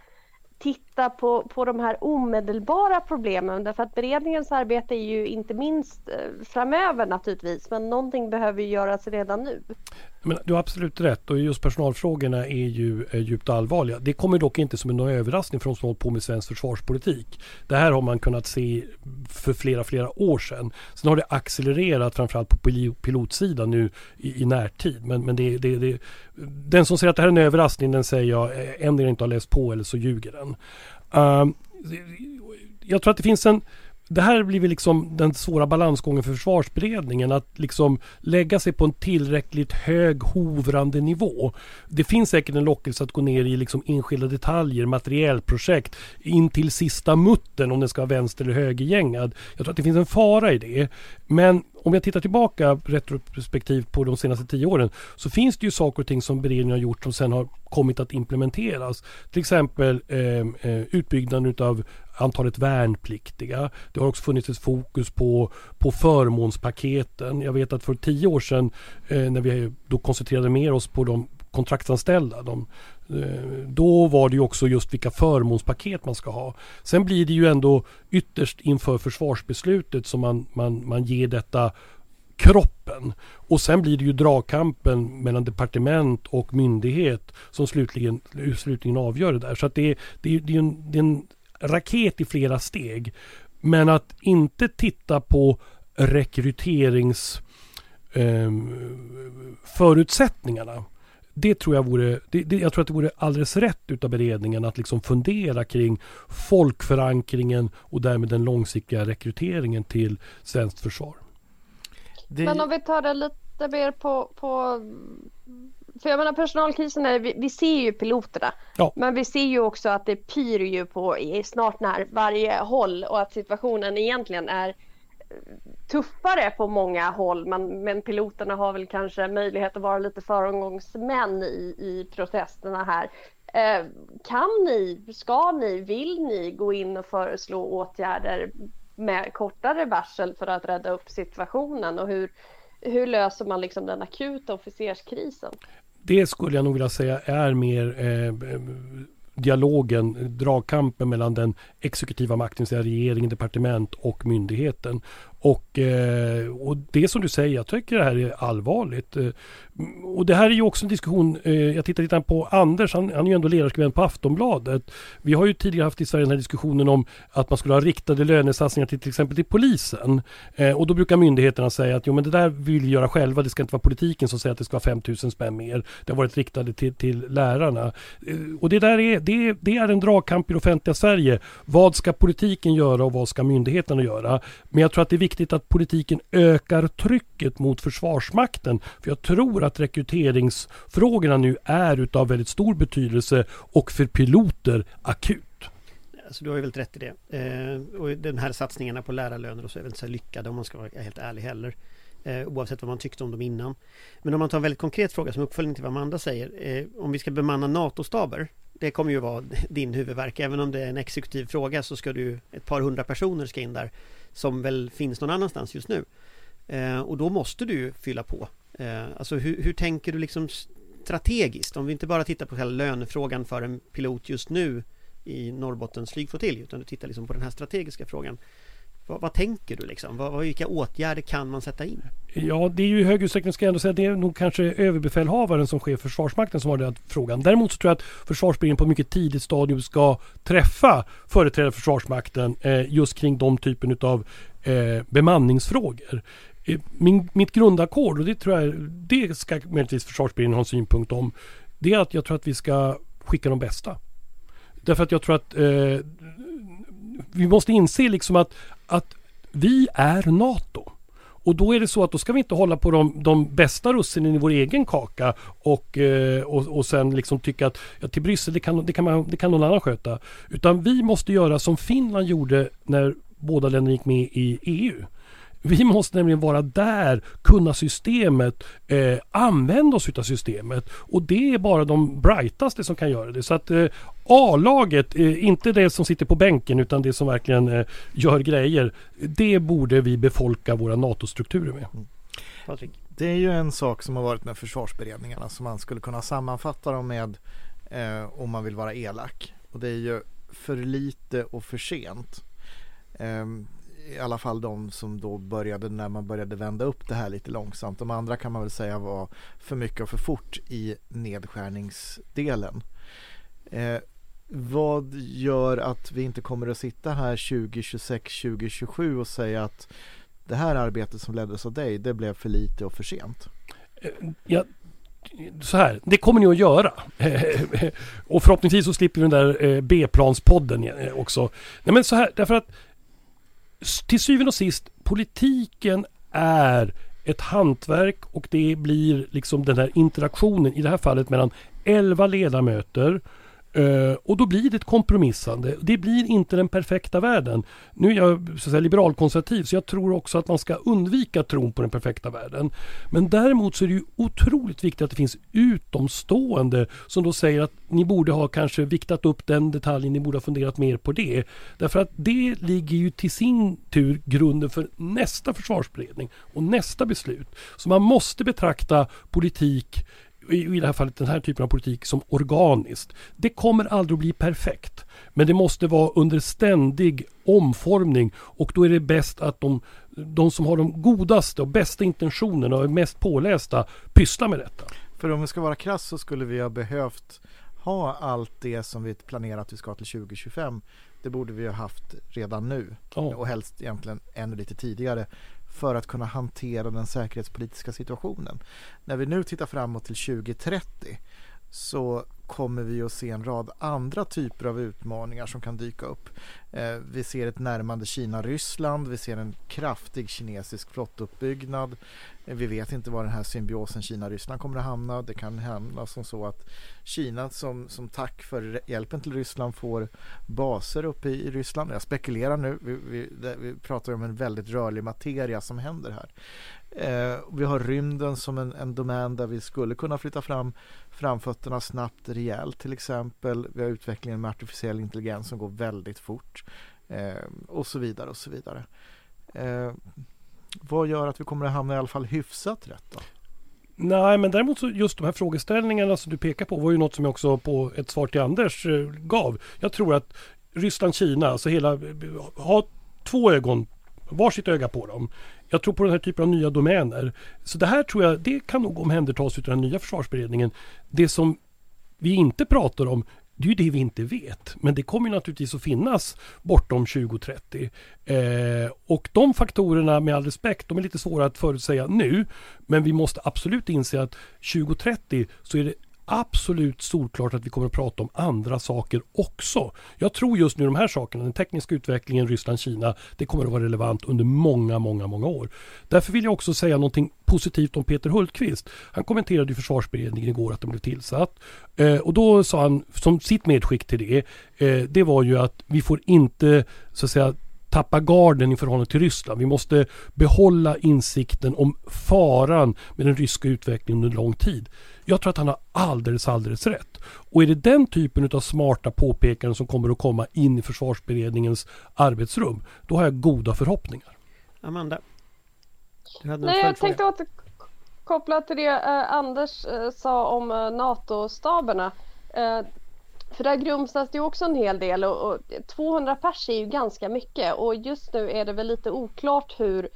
titta på, på de här omedelbara problemen därför att beredningens arbete är ju inte minst eh, framöver naturligtvis men någonting behöver ju göras redan nu. Men du har absolut rätt och just personalfrågorna är ju är djupt allvarliga. Det kommer dock inte som en överraskning för de som hållit på med svensk försvarspolitik. Det här har man kunnat se för flera, flera år sedan. Sen har det accelererat framförallt på pilotsidan nu i, i närtid. Men, men det, det, det, den som säger att det här är en överraskning den säger jag eh, ändå inte har läst på eller så ljuger den. Uh, jag tror att det finns en det här blir väl liksom den svåra balansgången för försvarsberedningen att liksom lägga sig på en tillräckligt hög hovrande nivå. Det finns säkert en lockelse att gå ner i liksom enskilda detaljer, materiellprojekt in till sista muttern om den ska vara vänster eller högergängad. Jag tror att det finns en fara i det. Men om jag tittar tillbaka retrospektivt på de senaste tio åren så finns det ju saker och ting som beredningen har gjort som sen har kommit att implementeras. Till exempel eh, eh utbyggnaden utav antalet värnpliktiga. Det har också funnits ett fokus på, på förmånspaketen. Jag vet att för tio år sedan eh, när vi då koncentrerade mer oss på de kontraktsanställda. De, eh, då var det ju också just vilka förmånspaket man ska ha. Sen blir det ju ändå ytterst inför försvarsbeslutet som man, man, man ger detta kroppen. Och sen blir det ju dragkampen mellan departement och myndighet som slutligen, slutligen avgör det där. Så att det, är- det, är- det är en, det är en raket i flera steg. Men att inte titta på rekryterings eh, förutsättningarna. Det tror jag vore, det, det, jag tror att det vore alldeles rätt utav beredningen att liksom fundera kring folkförankringen och därmed den långsiktiga rekryteringen till svenskt försvar. Det... Men om vi tar det lite mer på, på för jag menar personalkrisen är, vi, vi ser ju piloterna. Ja. Men vi ser ju också att det pyr ju på i snart när varje håll och att situationen egentligen är tuffare på många håll men, men piloterna har väl kanske möjlighet att vara lite föregångsmän i, i protesterna här. Eh, kan ni, ska ni, vill ni gå in och föreslå åtgärder med kortare varsel för att rädda upp situationen och hur, hur löser man liksom den akuta officerskrisen? Det skulle jag nog vilja säga är mer eh, dialogen, dragkampen mellan den exekutiva makten, säga regeringen, departement och myndigheten. Och, eh, och det som du säger, jag tycker det här är allvarligt. Eh, och det här är ju också en diskussion, eh, jag tittar lite på Anders, han, han är ju ändå ledarskribent på Aftonbladet. Vi har ju tidigare haft i Sverige den här diskussionen om att man skulle ha riktade lönesatsningar till till exempel till polisen. Och då brukar myndigheterna säga att jo men det där vill vi göra själva, det ska inte vara politiken som säger att det ska vara 5000 spänn mer. Det har varit riktade till, till lärarna. Och det där är, det, det är en dragkamp i det offentliga Sverige. Vad ska politiken göra och vad ska myndigheterna göra? Men jag tror att det är viktigt viktigt att politiken ökar trycket mot Försvarsmakten. För jag tror att rekryteringsfrågorna nu är utav väldigt stor betydelse och för piloter akut. Alltså, du har ju väldigt rätt i det. Eh, och den här satsningarna på lärarlöner och så är väl inte så lyckade om man ska vara helt ärlig heller. Eh, oavsett vad man tyckte om dem innan. Men om man tar en väldigt konkret fråga som uppföljning till vad Amanda säger. Eh, om vi ska bemanna NATO-staber. Det kommer ju vara din huvudverk. Även om det är en exekutiv fråga så ska du ett par hundra personer ska in där som väl finns någon annanstans just nu. Eh, och då måste du fylla på. Eh, alltså hur, hur, tänker du liksom strategiskt? Om vi inte bara tittar på själva lönefrågan för en pilot just nu i Norrbottens flygflottilj utan du tittar liksom på den här strategiska frågan. Vad, vad, tänker du liksom? Vad, vilka åtgärder kan man sätta in? Ja, det är ju i hög utsträckning, ska jag ändå säga, det är nog kanske överbefälhavaren som chef för Försvarsmakten som har den frågan. Däremot så tror jag att Försvarsberedningen på mycket tidigt stadium ska träffa företrädare för Försvarsmakten eh, just kring de typen av eh, bemanningsfrågor. Eh, min, mitt grundackord, och det tror jag, det ska möjligtvis Försvarsberedningen ha en synpunkt om, det är att jag tror att vi ska skicka de bästa. Därför att jag tror att eh, vi måste inse liksom att, att vi är NATO. Och då är det så att då ska vi inte hålla på de, de bästa russinen i vår egen kaka och, eh, och, och sen liksom tycka att ja, till Bryssel det kan, det, kan man, det kan någon annan sköta. Utan vi måste göra som Finland gjorde när båda länderna gick med i EU. Vi måste nämligen vara där, kunna systemet, eh, använda oss utav systemet. Och det är bara de brightaste som kan göra det. Så att eh, A-laget, eh, inte det som sitter på bänken utan det som verkligen eh, gör grejer. Det borde vi befolka våra NATO-strukturer med. Mm. Det är ju en sak som har varit med försvarsberedningarna som man skulle kunna sammanfatta dem med eh, om man vill vara elak. Och det är ju för lite och för sent. I alla fall de som då började när man började vända upp det här lite långsamt. De andra kan man väl säga var för mycket och för fort i nedskärningsdelen. Eh, vad gör att vi inte kommer att sitta här 2026, 2027 och säga att det här arbetet som leddes av dig, det blev för lite och för sent? Eh, ja, så här, det kommer ni att göra. Eh, och förhoppningsvis så slipper vi den där eh, B-planspodden också. Nej men så här, därför att till syvende och sist, politiken är ett hantverk och det blir liksom den här interaktionen i det här fallet mellan 11 ledamöter Uh, och då blir det ett kompromissande. Det blir inte den perfekta världen. Nu är jag så att säga, liberalkonservativ så jag tror också att man ska undvika tron på den perfekta världen. Men däremot så är det ju otroligt viktigt att det finns utomstående som då säger att ni borde ha kanske viktat upp den detaljen, ni borde ha funderat mer på det. Därför att det ligger ju till sin tur grunden för nästa försvarsberedning och nästa beslut. Så man måste betrakta politik i det här fallet den här typen av politik som organiskt. Det kommer aldrig att bli perfekt. Men det måste vara under ständig omformning och då är det bäst att de, de som har de godaste och bästa intentionerna och är mest pålästa pysslar med detta. För om vi ska vara krass så skulle vi ha behövt ha allt det som vi planerat att vi ska till 2025 Det borde vi ha haft redan nu Ja. och helst egentligen ännu lite tidigare för att kunna hantera den säkerhetspolitiska situationen. När vi nu tittar framåt till 2030 så kommer vi att se en rad andra typer av utmaningar som kan dyka upp. Eh, vi ser ett närmande Kina-Ryssland, vi ser en kraftig kinesisk flottuppbyggnad. Eh, vi vet inte var den här symbiosen Kina-Ryssland kommer att hamna. Det kan hända som så att Kina som, som tack för hjälpen till Ryssland får baser uppe i, i Ryssland. Jag spekulerar nu, vi, vi, det, vi pratar om en väldigt rörlig materia som händer här. Eh, vi har rymden som en, en domän där vi skulle kunna flytta fram framfötterna snabbt rejält till exempel. Vi har utvecklingen med artificiell intelligens som går väldigt fort eh, och så vidare och så vidare. Eh, vad gör att vi kommer att hamna i alla fall hyfsat rätt då? Nej, men däremot så just de här frågeställningarna som du pekar på var ju något som jag också på ett svar till Anders eh, gav. Jag tror att Ryssland-Kina, alltså hela, eh, ha två ögon, varsitt öga på dem. Jag tror på den här typen av nya domäner. Så det här tror jag, det kan nog omhändertas utav den nya försvarsberedningen. Det som vi inte pratar om, det är ju det vi inte vet. Men det kommer ju naturligtvis att finnas bortom 2030. Eh, och de faktorerna med all respekt, de är lite svåra att förutsäga nu. Men vi måste absolut inse att 2030 så är det absolut solklart att vi kommer att prata om andra saker också. Jag tror just nu de här sakerna, den tekniska utvecklingen Ryssland-Kina, det kommer att vara relevant under många, många, många år. Därför vill jag också säga någonting positivt om Peter Hultqvist. Han kommenterade i försvarsberedningen igår att den blev tillsatt. Eh, och då sa han som sitt medskick till det, eh, det var ju att vi får inte så att säga tappa garden i förhållande till Ryssland. Vi måste behålla insikten om faran med den ryska utvecklingen under lång tid. Jag tror att han har alldeles, alldeles rätt. Och är det den typen av smarta påpekanden som kommer att komma in i försvarsberedningens arbetsrum, då har jag goda förhoppningar. Amanda? Du hade en Nej, jag tänkte återkoppla till det eh, Anders eh, sa om eh, NATO-staberna. Eh, för där grumsas det ju också en hel del och, och 200 pers är ju ganska mycket och just nu är det väl lite oklart hur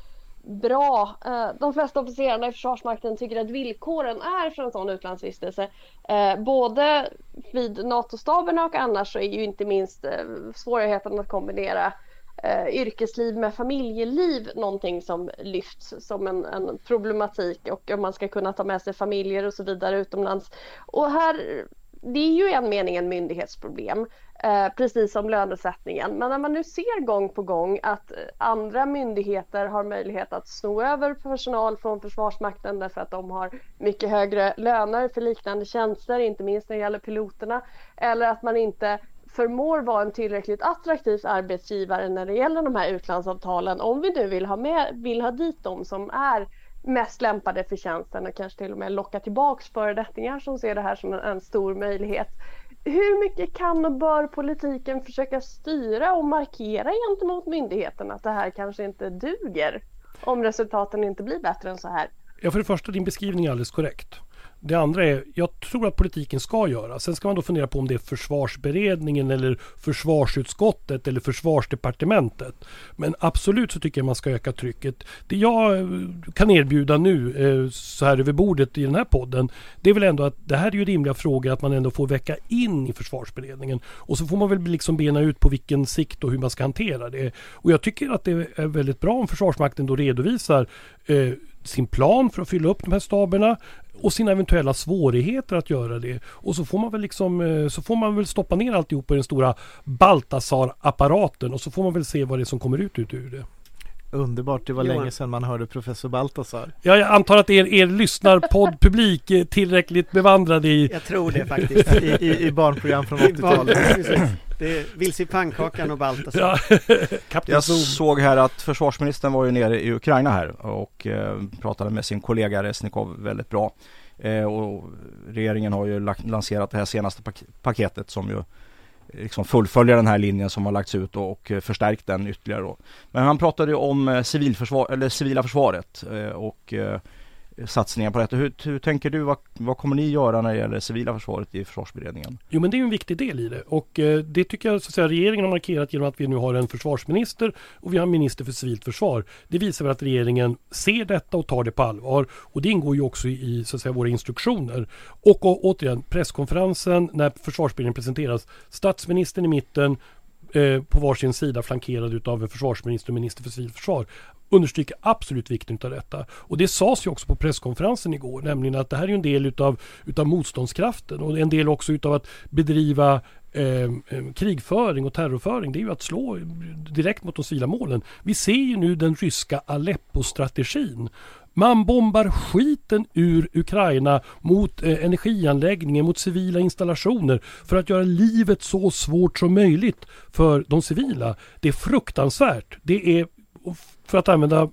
bra eh, de flesta officerarna i Försvarsmakten tycker att villkoren är för en sån utlandsvistelse. Eh, både vid NATO-staberna och annars så är ju inte minst eh, svårigheten att kombinera yrkesliv med familjeliv någonting som lyfts som en, en problematik och om man ska kunna ta med sig familjer och så vidare utomlands. Och här, det är ju i en mening en myndighetsproblem, eh, precis som lönesättningen. Men när man nu ser gång på gång att andra myndigheter har möjlighet att sno över personal från Försvarsmakten därför att de har mycket högre löner för liknande tjänster, inte minst när det gäller piloterna, eller att man inte förmår vara en tillräckligt attraktiv arbetsgivare när det gäller de här utlandsavtalen. Om vi nu vill ha, med, vill ha dit dem som är mest lämpade för tjänsten och kanske till och med locka tillbaks föredettingar som ser det här som en, en stor möjlighet. Hur mycket kan och bör politiken försöka styra och markera gentemot myndigheten att det här kanske inte duger om resultaten inte blir bättre än så här? Ja, för det första, din beskrivning är alldeles korrekt. Det andra är, jag tror att politiken ska göra. Sen ska man då fundera på om det är försvarsberedningen eller försvarsutskottet eller försvarsdepartementet. Men absolut så tycker jag man ska öka trycket. Det jag eh, kan erbjuda nu eh, så här över bordet i den här podden. Det är väl ändå att det här är ju rimliga frågor att man ändå får väcka in i försvarsberedningen. Och så får man väl liksom bena ut på vilken sikt och hur man ska hantera det. Och jag tycker att det är väldigt bra om Försvarsmakten då redovisar eh, sin plan för att fylla upp de här staberna och sina eventuella svårigheter att göra det. Och så får man väl liksom eh, så får man väl stoppa ner alltihop i den stora Baltasar-apparaten och så får man väl se vad det är som kommer ut ur det. Underbart, det var Johan. länge sedan man hörde professor Baltasar. Ja, jag antar att er, er lyssnarpoddpublik är tillräckligt bevandrad i... Jag tror det faktiskt. I, i, i barnprogram från I barn- 80-talet. precis. Det är Vilse i pannkakan och Baltasar. Ja, Kapten Jag såg här att försvarsministern var ju nere i Ukraina här och eh, pratade med sin kollega Resnikov väldigt bra. Eh, och regeringen har ju lagt, lanserat det här senaste pak- paketet som ju liksom fullfölja den här linjen som har lagts ut och, och eh, förstärkt den ytterligare då. Men han pratade ju om eh, civilförsvar, eller civila försvaret eh, och satsningar på detta. Hur, hur tänker du, vad, vad kommer ni göra när det gäller civila försvaret i försvarsberedningen? Jo men det är en viktig del i det och eh, det tycker jag så att säga, regeringen har markerat genom att vi nu har en försvarsminister och vi har en minister för civilt försvar. Det visar väl att regeringen ser detta och tar det på allvar och det ingår ju också i så att säga, våra instruktioner. Och, och återigen presskonferensen när försvarsberedningen presenteras, statsministern i mitten eh, på varsin sida flankerad utav en försvarsminister och minister för civilförsvar understryker absolut vikten av detta. Och det sades ju också på presskonferensen igår, nämligen att det här är en del utav, utav motståndskraften och en del också utav att bedriva eh, eh, krigföring och terrorföring. Det är ju att slå direkt mot de civila målen. Vi ser ju nu den ryska Aleppo-strategin. Man bombar skiten ur Ukraina mot eh, energianläggningar, mot civila installationer för att göra livet så svårt som möjligt för de civila. Det är fruktansvärt. Det är, för att använda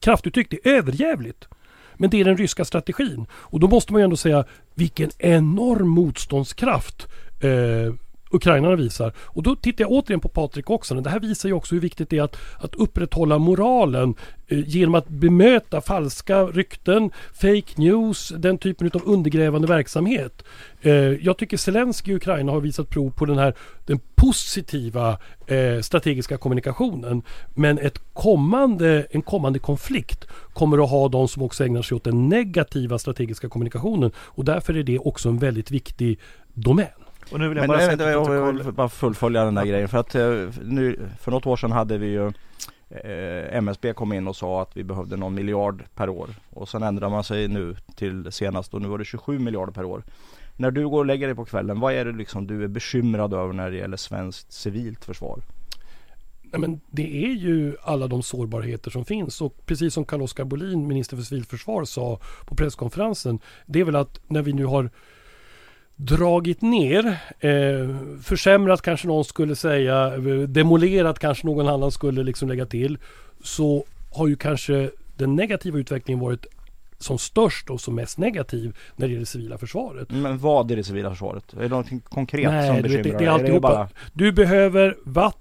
kraftuttryck, det är överjävligt. Men det är den ryska strategin. Och då måste man ju ändå säga vilken enorm motståndskraft eh, ukrainarna visar. Och då tittar jag återigen på Patrik också. Det här visar ju också hur viktigt det är att, att upprätthålla moralen eh, genom att bemöta falska rykten, fake news, den typen av undergrävande verksamhet. Eh, jag tycker Zelenskyj i Ukraina har visat prov på den här den positiva eh, strategiska kommunikationen. Men ett kommande, en kommande konflikt kommer att ha de som också ägnar sig åt den negativa strategiska kommunikationen och därför är det också en väldigt viktig domän. Och nu vill jag Men bara jag, sätta jag, jag, vill bara fullfölja den där grejen för att eh, nu, för något år sedan hade vi ju eh, MSB kom in och sa att vi behövde någon miljard per år och sen ändrar man sig nu till senast och nu var det 27 miljarder per år. När du går och lägger dig på kvällen, vad är det liksom du är bekymrad över när det gäller svenskt civilt försvar? Nej, men det är ju alla de sårbarheter som finns och precis som Carl-Oskar Bolin, minister för civilförsvar, sa på presskonferensen. Det är väl att när vi nu har dragit ner, eh, försämrat kanske någon skulle säga, eh, demolerat kanske någon annan skulle liksom lägga till. Så har ju kanske den negativa utvecklingen varit som störst och som mest negativ när det gäller det civila försvaret. Men vad är det civila försvaret? Är det någonting konkret Nej, som bekymrar det- det är dig? alltihopa. bara... Du behöver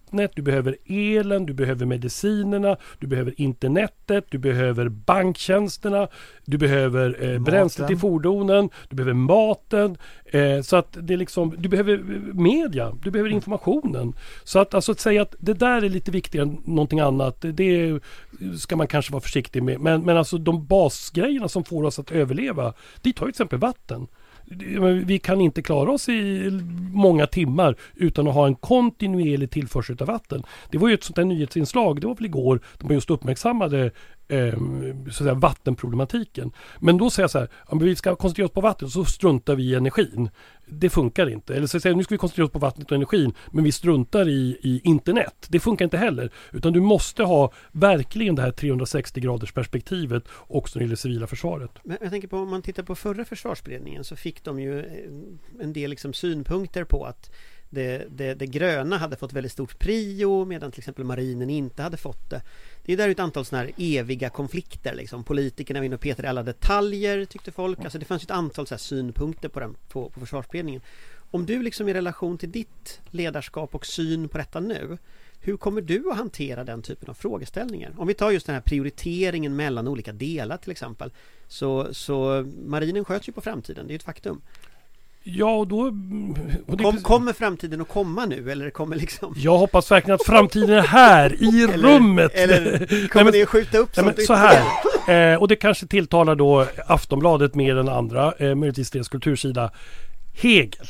vattnet, du behöver elen, du behöver medicinerna, du behöver internetet, du behöver banktjänsterna, du behöver eh, bränslet i fordonen, du behöver maten. Eh, så att det är liksom, du behöver eh, media, du behöver informationen. Så att, alltså, att säga att det där är lite viktigare än någonting annat, det, det ska man kanske vara försiktig med. Men, men alltså de basgrejerna som får oss att överleva, dit har ju till exempel vatten. Vi kan inte klara oss i många timmar utan att ha en kontinuerlig tillförsel av vatten. Det var ju ett sånt där nyhetsinslag, det var väl igår, de just uppmärksammade eh, så att säga, vattenproblematiken. Men då säger jag så här, om vi ska koncentrera oss på vattnet så struntar vi i energin. Det funkar inte. Eller så säger jag, nu ska vi koncentrera oss på vattnet och energin men vi struntar i, i internet. Det funkar inte heller. Utan du måste ha verkligen det här 360 graders perspektivet också när det gäller civila försvaret. Men jag tänker på om man tittar på förra försvarsberedningen så fick de ju eh, en del liksom synpunkter på att det, det, det gröna hade fått väldigt stort prio medan till exempel marinen inte hade fått det. Det är där ett antal sådana här eviga konflikter liksom. Politikerna var inne och petade i alla detaljer tyckte folk. Alltså det fanns ett antal så här synpunkter på, den, på, på försvarsberedningen. Om du liksom i relation till ditt ledarskap och syn på detta nu hur kommer du att hantera den typen av frågeställningar? Om vi tar just den här prioriteringen mellan olika delar till exempel Så, så marinen sköts ju på framtiden, det är ett faktum Ja, och då... Och Kom, precis- Kommer framtiden att komma nu eller kommer liksom Jag hoppas verkligen att framtiden är här, i Eller- rummet! Eller Nej, kommer men- ni att skjuta upp Nej, sånt men så här. Eh, och det kanske tilltalar då Aftonbladet mer än andra, eh, möjligtvis deras kultursida. Hegel.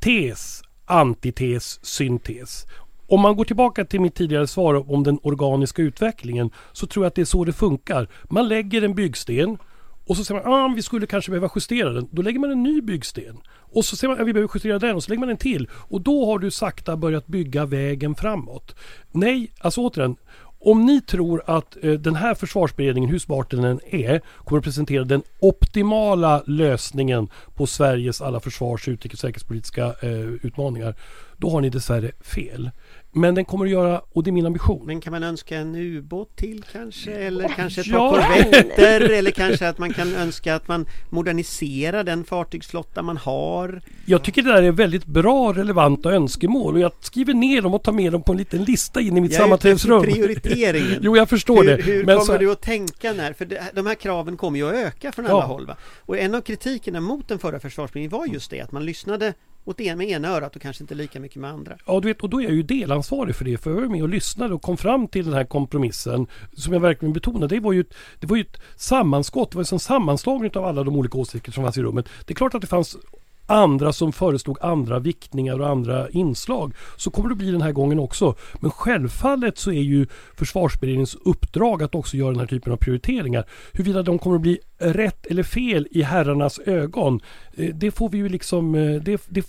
Tes, antites, syntes. Om man går tillbaka till mitt tidigare svar om den organiska utvecklingen så tror jag att det är så det funkar. Man lägger en byggsten och så säger man att ah, vi skulle kanske behöva justera den. Då lägger man en ny byggsten. Och så säger man att vi behöver justera den och så lägger man en till. Och då har du sakta börjat bygga vägen framåt. Nej, alltså återigen. Om ni tror att eh, den här försvarsberedningen, hur smart den än är, kommer att presentera den optimala lösningen på Sveriges alla försvars utrikes och säkerhetspolitiska eh, utmaningar, då har ni dessvärre fel. Men den kommer att göra, och det är min ambition, Men kan man önska en ubåt till kanske? Eller kanske ett par Ja. korvetter? Eller kanske att man kan önska att man moderniserar den fartygsflotta man har? Jag tycker det där är väldigt bra relevanta önskemål och jag skriver ner dem och tar med dem på en liten lista in i mitt Jag sammanträdesrum. prioriteringen. Jo, jag förstår hur, det. Hur Men kommer så- du att tänka när? För det, de här kraven kommer ju att öka från Ja. alla håll. Va? Och en av kritikerna mot den förra försvarsberedningen var just det att man lyssnade åt en med ena örat och kanske inte lika mycket med andra. Ja, du vet, och då är jag ju delansvarig för det. För jag var med och lyssnade och kom fram till den här kompromissen. Som jag verkligen betonade. Det var ju ett, det var ju ett sammanskott. Det var en sån sammanslagning av alla de olika åsikter som fanns i rummet. Det är klart att det fanns andra som föreslog andra viktningar och andra inslag. Så kommer det bli den här gången också. Men självfallet så är ju försvarsberedningens uppdrag att också göra den här typen av prioriteringar. Huruvida de kommer att bli rätt eller fel i herrarnas ögon, eh, det får vi ju liksom, eh, det, det,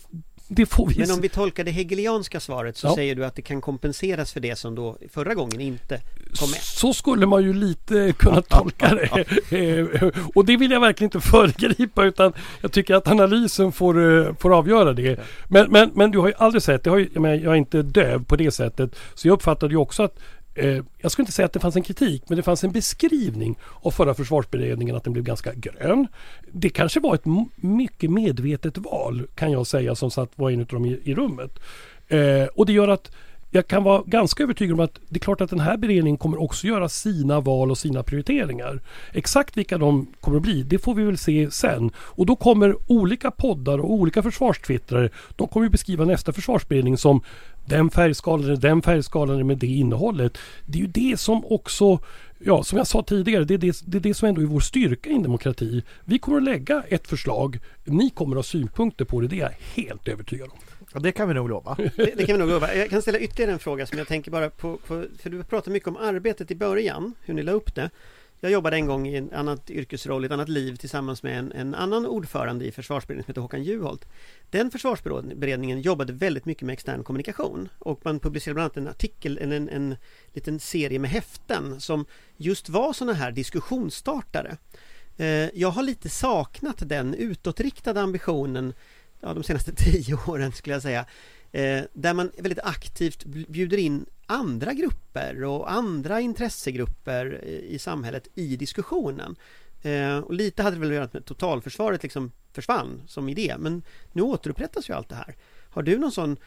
det får vi Men om vi tolkar det hegelianska svaret så Ja. säger du att det kan kompenseras för det som då förra gången inte kom med. Så skulle man ju lite kunna tolka det. Eh, Och det vill jag verkligen inte föregripa utan jag tycker att analysen får, eh, får avgöra det. Men, men, men du har ju aldrig sett, det har ju, jag, menar, jag är inte döv på det sättet. Så jag uppfattade ju också att eh, jag skulle inte säga att det fanns en kritik men det fanns en beskrivning av förra försvarsberedningen att den blev ganska grön. Det kanske var ett mycket medvetet val kan jag säga som satt var en av dem i, i rummet. Eh, och det gör att jag kan vara ganska övertygad om att det är klart att den här beredningen kommer också göra sina val och sina prioriteringar. Exakt vilka de kommer att bli, det får vi väl se sen. Och då kommer olika poddar och olika försvarstwittrare, de kommer ju beskriva nästa försvarsberedning som den färgskalan, den färgskalan med det innehållet. Det är ju det som också Ja, som jag sa tidigare, det är det, det är det som ändå är vår styrka i en demokrati. Vi kommer att lägga ett förslag, ni kommer att ha synpunkter på det, det är jag helt övertygad om. Ja, det kan vi nog lova. Det, det kan vi nog lova. Jag kan ställa ytterligare en fråga som jag tänker bara på, på för du pratade mycket om arbetet i början, hur ni la upp det. Jag jobbade en gång i en annat yrkesroll, i ett annat liv tillsammans med en, en annan ordförande i försvarsberedningen som heter Håkan Juholt. Den försvarsberedningen jobbade väldigt mycket med extern kommunikation och man publicerade bland annat en artikel, en, en, en liten serie med häften som just var sådana här diskussionsstartare. Eh, jag har lite saknat den utåtriktade ambitionen ja, de senaste tio åren skulle jag säga eh, där man väldigt aktivt bjuder in andra grupper och andra intressegrupper eh, i samhället i diskussionen. Eh, och lite hade det väl att göra med att totalförsvaret liksom försvann som idé men nu återupprättas ju allt det här. Har du någon sån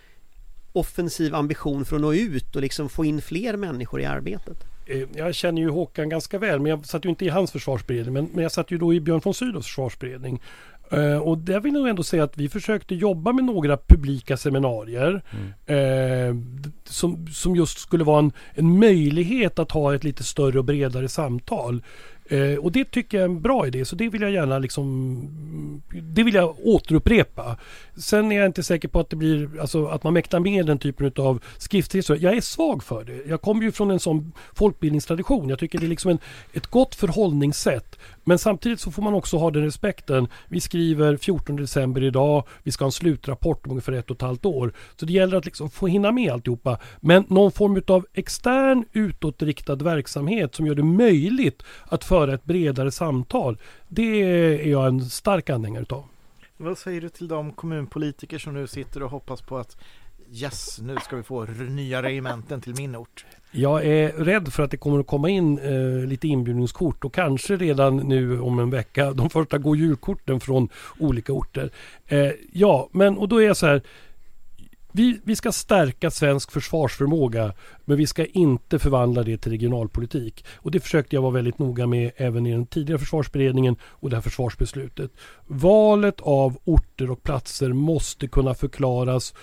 offensiv ambition för att nå ut och liksom få in fler människor i arbetet? Eh, jag känner ju Håkan ganska väl, men jag satt ju inte i hans försvarsberedning. Men, men jag satt ju då i Björn von Sydows försvarsberedning. Eh, och där vill jag ändå säga att vi försökte jobba med några publika seminarier. eh, d- som, som just skulle vara en, en möjlighet att ha ett lite större och bredare samtal. Eh, och det tycker jag är en bra idé, så det vill jag gärna liksom Det vill jag återupprepa. Sen är jag inte säker på att det blir, alltså att man mäktar med den typen av skrifthistoria. Jag är svag för det. Jag kommer ju från en sån folkbildningstradition. Jag tycker det är liksom en, ett gott förhållningssätt. Men samtidigt så får man också ha den respekten. Vi skriver 14 december idag. Vi ska ha en slutrapport om ungefär ett och ett halvt år. Så det gäller att liksom få hinna med alltihopa. Men någon form av extern utåtriktad verksamhet som gör det möjligt att föra ett bredare samtal. Det är jag en stark anhängare utav. Vad säger du till de kommunpolitiker som nu sitter och hoppas på att Yes, nu ska vi få nya regementen till min ort. Jag är rädd för att det kommer att komma in eh, lite inbjudningskort och kanske redan nu om en vecka de första gå julkorten från olika orter. Eh, ja, men och då är jag så här. Vi, vi ska stärka svensk försvarsförmåga men vi ska inte förvandla det till regionalpolitik. Och det försökte jag vara väldigt noga med även i den tidigare försvarsberedningen och det här försvarsbeslutet. Valet av orter och platser måste kunna förklaras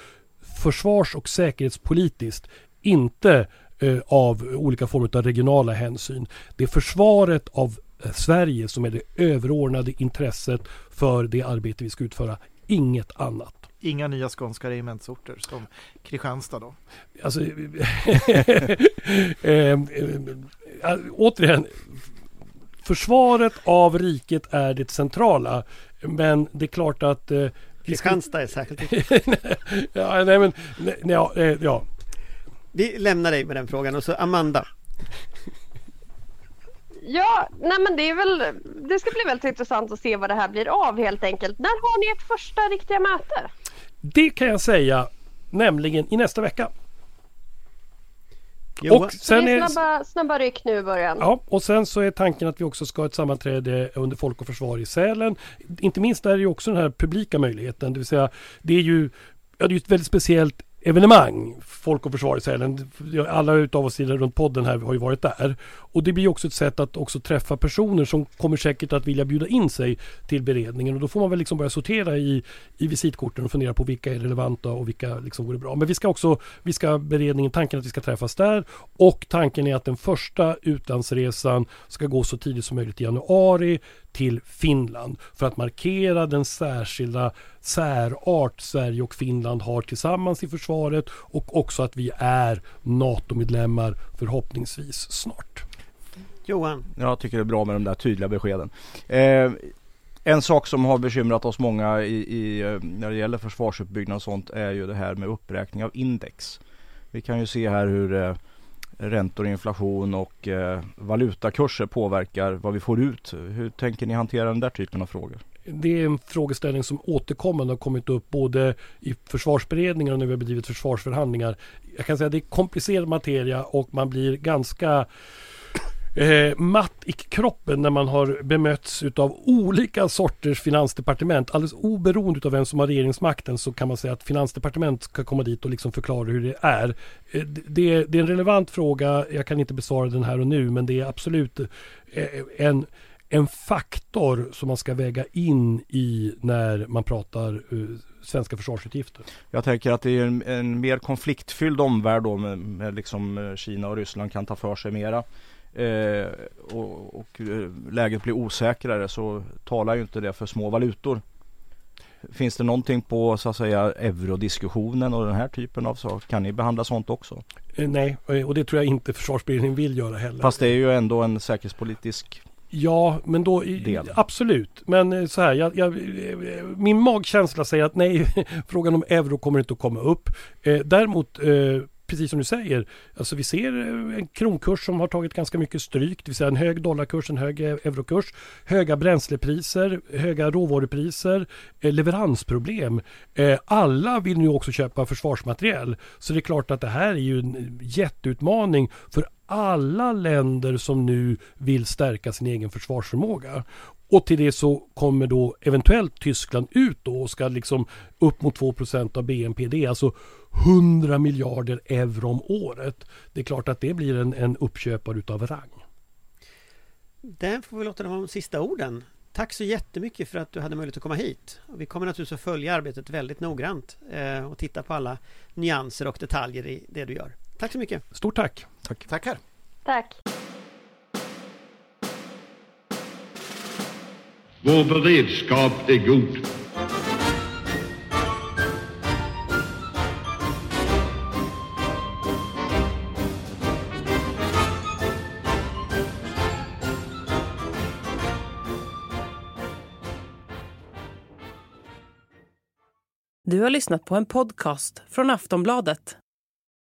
försvars och säkerhetspolitiskt. Inte eh, av olika former av regionala hänsyn. Det är försvaret av eh, Sverige som är det överordnade intresset för det arbete vi ska utföra. Inget annat. Inga nya skånska regementsorter som Kristianstad då. Alltså, eh, eh, eh, återigen. Försvaret av riket är det centrala. Men det är klart att eh, Kristianstad är särskilt ja, nej, men, nej, ja, eh, ja. Vi lämnar dig med den frågan och så Amanda. Ja, nej men det är väl, det ska bli väldigt intressant att se vad det här blir av helt enkelt. När har ni ert första riktiga möte? Det kan jag säga, nämligen i nästa vecka. Johan, Och sen det är snabba, snabba ryck nu i början. ja, och sen så är tanken att vi också ska ha ett sammanträde under Folk och Försvar i Sälen. Inte minst där är ju också den här publika möjligheten, det vill säga det är ju ja, det är ju ett väldigt speciellt evenemang, Folk och Försvar i Sälen. Alla utav oss runt podden här har ju varit där. Och det blir också ett sätt att också träffa personer som kommer säkert att vilja bjuda in sig till beredningen. Och då får man väl liksom börja sortera i, i visitkorten och fundera på vilka är relevanta och vilka liksom vore bra. Men vi ska också, vi ska beredningen, tanken att vi ska träffas där. Och tanken är att den första utlandsresan ska gå så tidigt som möjligt i januari till Finland för att markera den särskilda särart Sverige och Finland har tillsammans i försvaret och också att vi är NATO-medlemmar förhoppningsvis snart. Johan? Jag tycker det är bra med de där tydliga beskeden. Eh, en sak som har bekymrat oss många i, i, eh, när det gäller försvarsuppbyggnad och sånt är ju det här med uppräkning av index. Vi kan ju se här hur eh, räntor, inflation och eh, valutakurser påverkar vad vi får ut. Hur tänker ni hantera den där typen av frågor? Det är en frågeställning som återkommande har kommit upp både i försvarsberedningen och när vi har bedrivit försvarsförhandlingar. Jag kan säga att det är komplicerad materia och man blir ganska eh, matt i kroppen när man har bemötts utav olika sorters finansdepartement. Alldeles oberoende av vem som har regeringsmakten så kan man säga att finansdepartement ska komma dit och liksom förklara hur det är. Eh, det, det, är en relevant fråga. Jag kan inte besvara den här och nu men det är absolut eh, en en faktor som man ska väga in i när man pratar uh, svenska försvarsutgifter. Jag tänker att det är en, en mer konfliktfylld omvärld då med, med liksom Kina och Ryssland kan ta för sig mera eh, och, och, eh, läget blir osäkrare så talar ju inte det för små valutor. Finns det någonting på så att säga eurodiskussionen och den här typen av saker? Kan ni behandla sånt också? Eh, nej, och det tror jag inte försvarsberedningen vill göra heller. Fast det är ju ändå en säkerhetspolitisk Ja, men då del. absolut. Men eh, så här, jag, jag, min magkänsla säger att nej, frågan om euro kommer inte att komma upp. Eh, däremot eh, precis som du säger, alltså vi ser eh, en kronkurs som har tagit ganska mycket stryk, det vill säga en hög dollarkurs, en hög eurokurs, höga bränslepriser, höga råvarupriser, eh, leveransproblem. Eh, alla vill nu också köpa försvarsmateriel. Så det är klart att det här är ju en jätteutmaning för alla länder som nu vill stärka sin egen försvarsförmåga. Och till det så kommer då eventuellt Tyskland ut då och ska liksom upp mot 2% av BNP. Det är alltså 100 miljarder euro om året. Det är klart att det blir en, en uppköpare utav rang. Där får vi låta det vara de sista orden. Tack så jättemycket för att du hade möjlighet att komma hit. Vi kommer naturligtvis att följa arbetet väldigt noggrant eh, och titta på alla nyanser och detaljer i det du gör. Tack så mycket! Stort tack! Tack! Tackar! Tack! Vår beredskap är god. Du har lyssnat på en podcast från Aftonbladet.